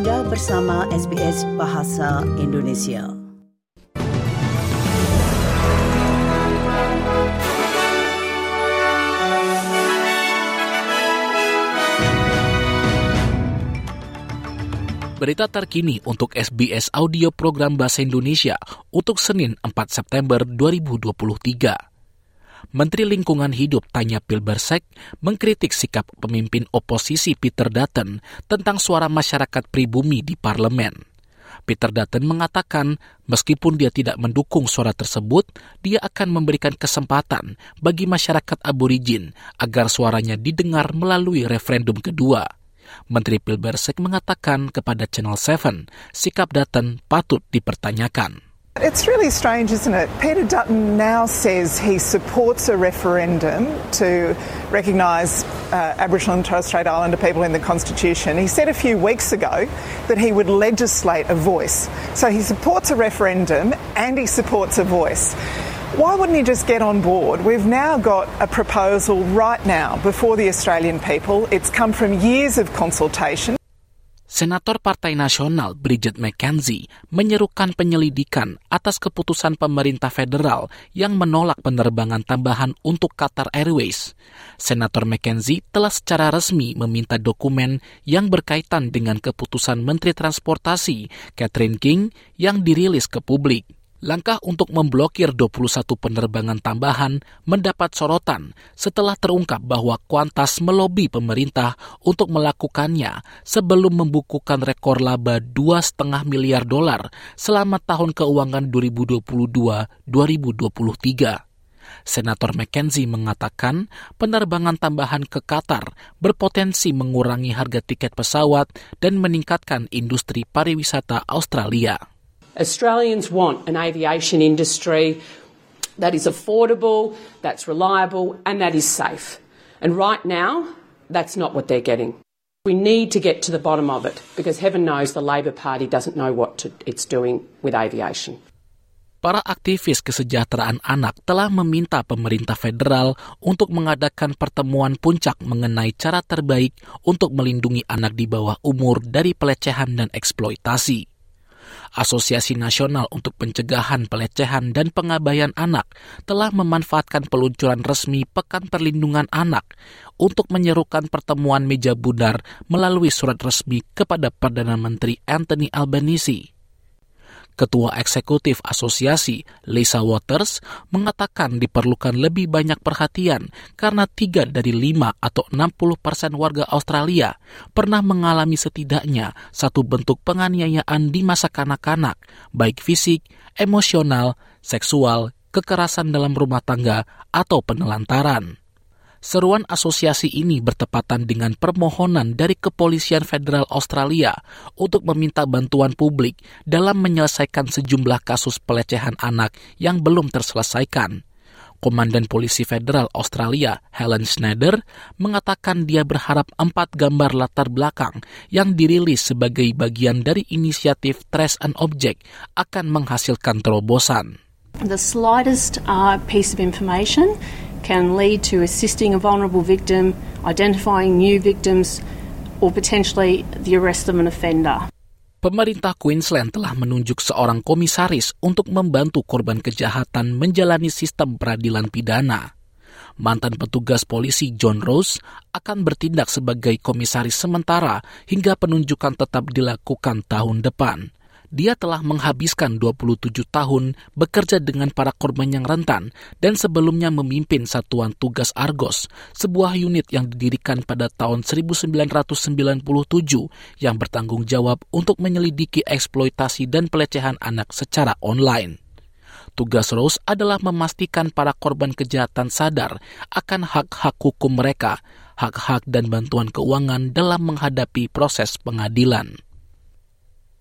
Anda bersama SBS Bahasa Indonesia. Berita terkini untuk SBS Audio Program Bahasa Indonesia untuk Senin 4 September 2023. Menteri Lingkungan Hidup Tanya Pilbersek mengkritik sikap pemimpin oposisi Peter Dutton tentang suara masyarakat pribumi di parlemen. Peter Dutton mengatakan meskipun dia tidak mendukung suara tersebut, dia akan memberikan kesempatan bagi masyarakat aborigin agar suaranya didengar melalui referendum kedua. Menteri Pilbersek mengatakan kepada Channel 7, sikap Dutton patut dipertanyakan. It's really strange, isn't it? Peter Dutton now says he supports a referendum to recognise uh, Aboriginal and Torres Strait Islander people in the Constitution. He said a few weeks ago that he would legislate a voice. So he supports a referendum and he supports a voice. Why wouldn't he just get on board? We've now got a proposal right now before the Australian people. It's come from years of consultation. Senator Partai Nasional Bridget McKenzie menyerukan penyelidikan atas keputusan pemerintah federal yang menolak penerbangan tambahan untuk Qatar Airways. Senator McKenzie telah secara resmi meminta dokumen yang berkaitan dengan keputusan Menteri Transportasi Catherine King yang dirilis ke publik. Langkah untuk memblokir 21 penerbangan tambahan mendapat sorotan setelah terungkap bahwa Qantas melobi pemerintah untuk melakukannya sebelum membukukan rekor laba 2,5 miliar dolar selama tahun keuangan 2022-2023. Senator McKenzie mengatakan penerbangan tambahan ke Qatar berpotensi mengurangi harga tiket pesawat dan meningkatkan industri pariwisata Australia. Australians want an aviation industry that is affordable, that's reliable, and that is safe. And right now, that's not what they're getting. We need to get to the bottom of it because heaven knows the Labor Party doesn't know what to, it's doing with aviation. Para aktivis kesejahteraan anak telah meminta pemerintah federal untuk mengadakan pertemuan puncak mengenai cara terbaik untuk melindungi anak di bawah umur dari pelecehan dan eksploitasi. Asosiasi Nasional untuk Pencegahan Pelecehan dan Pengabaian Anak telah memanfaatkan peluncuran resmi Pekan Perlindungan Anak untuk menyerukan pertemuan meja bundar melalui surat resmi kepada Perdana Menteri Anthony Albanese. Ketua Eksekutif Asosiasi, Lisa Waters, mengatakan diperlukan lebih banyak perhatian karena tiga dari lima atau 60 persen warga Australia pernah mengalami setidaknya satu bentuk penganiayaan di masa kanak-kanak, baik fisik, emosional, seksual, kekerasan dalam rumah tangga, atau penelantaran. Seruan asosiasi ini bertepatan dengan permohonan dari Kepolisian Federal Australia untuk meminta bantuan publik dalam menyelesaikan sejumlah kasus pelecehan anak yang belum terselesaikan. Komandan Polisi Federal Australia, Helen Schneider, mengatakan dia berharap empat gambar latar belakang yang dirilis sebagai bagian dari inisiatif Trace and Object akan menghasilkan terobosan. The slightest uh, piece of information can lead to assisting a vulnerable victim, identifying new victims, or potentially the arrest of an offender. Pemerintah Queensland telah menunjuk seorang komisaris untuk membantu korban kejahatan menjalani sistem peradilan pidana. Mantan petugas polisi John Rose akan bertindak sebagai komisaris sementara hingga penunjukan tetap dilakukan tahun depan dia telah menghabiskan 27 tahun bekerja dengan para korban yang rentan dan sebelumnya memimpin Satuan Tugas Argos, sebuah unit yang didirikan pada tahun 1997 yang bertanggung jawab untuk menyelidiki eksploitasi dan pelecehan anak secara online. Tugas Rose adalah memastikan para korban kejahatan sadar akan hak-hak hukum mereka, hak-hak dan bantuan keuangan dalam menghadapi proses pengadilan.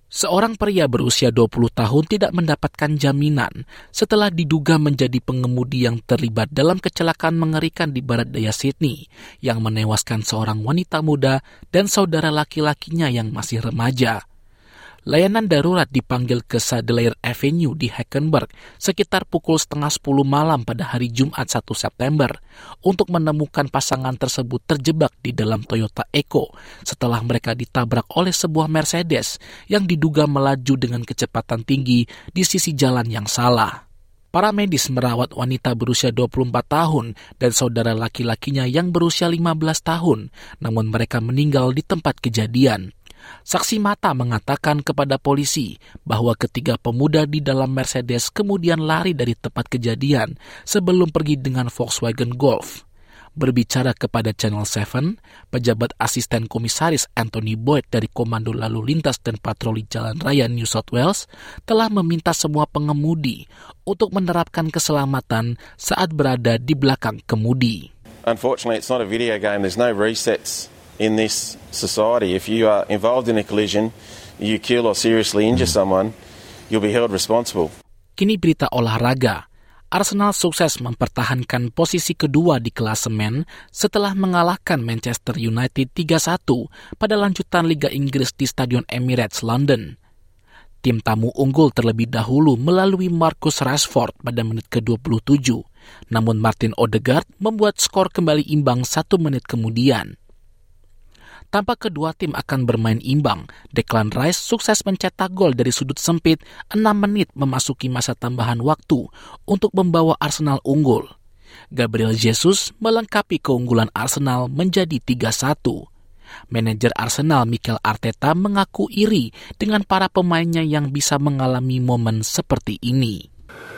Seorang pria berusia 20 tahun tidak mendapatkan jaminan setelah diduga menjadi pengemudi yang terlibat dalam kecelakaan mengerikan di barat daya Sydney yang menewaskan seorang wanita muda dan saudara laki-lakinya yang masih remaja. Layanan darurat dipanggil ke Sadelair Avenue di Hackenberg sekitar pukul setengah 10 malam pada hari Jumat 1 September untuk menemukan pasangan tersebut terjebak di dalam Toyota Eco setelah mereka ditabrak oleh sebuah Mercedes yang diduga melaju dengan kecepatan tinggi di sisi jalan yang salah. Para medis merawat wanita berusia 24 tahun dan saudara laki-lakinya yang berusia 15 tahun, namun mereka meninggal di tempat kejadian. Saksi mata mengatakan kepada polisi bahwa ketiga pemuda di dalam Mercedes kemudian lari dari tempat kejadian sebelum pergi dengan Volkswagen Golf. Berbicara kepada Channel 7, pejabat asisten komisaris Anthony Boyd dari Komando Lalu Lintas dan Patroli Jalan Raya New South Wales telah meminta semua pengemudi untuk menerapkan keselamatan saat berada di belakang kemudi. Unfortunately, it's not a video game. There's no resets in this society. If you are involved in a collision, you kill or seriously injure someone, you'll be held responsible. Kini berita olahraga. Arsenal sukses mempertahankan posisi kedua di klasemen setelah mengalahkan Manchester United 3-1 pada lanjutan Liga Inggris di Stadion Emirates London. Tim tamu unggul terlebih dahulu melalui Marcus Rashford pada menit ke-27, namun Martin Odegaard membuat skor kembali imbang satu menit kemudian. Tampak kedua tim akan bermain imbang. Declan Rice sukses mencetak gol dari sudut sempit 6 menit memasuki masa tambahan waktu untuk membawa Arsenal unggul. Gabriel Jesus melengkapi keunggulan Arsenal menjadi 3-1. Manajer Arsenal Mikel Arteta mengaku iri dengan para pemainnya yang bisa mengalami momen seperti ini.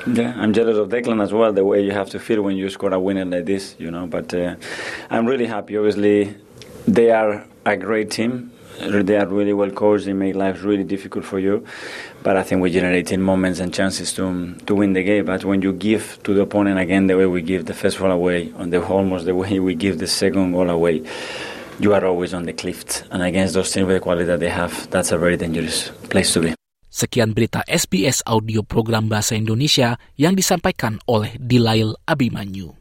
Yeah, I'm jealous of Declan as well, the way you have to feel when you score a winner like this, you know. But uh, I'm really happy. Obviously, they are a great team. They are really well coached. They make life really difficult for you. But I think we generated moments and chances to to win the game. But when you give to the opponent again the way we give the first goal away, on the almost the way we give the second goal away, you are always on the cliff. And against those teams with the quality that they have, that's a very dangerous place to be. Sekian berita SBS audio program Bahasa Indonesia yang disampaikan oleh Dilail Abimanyu.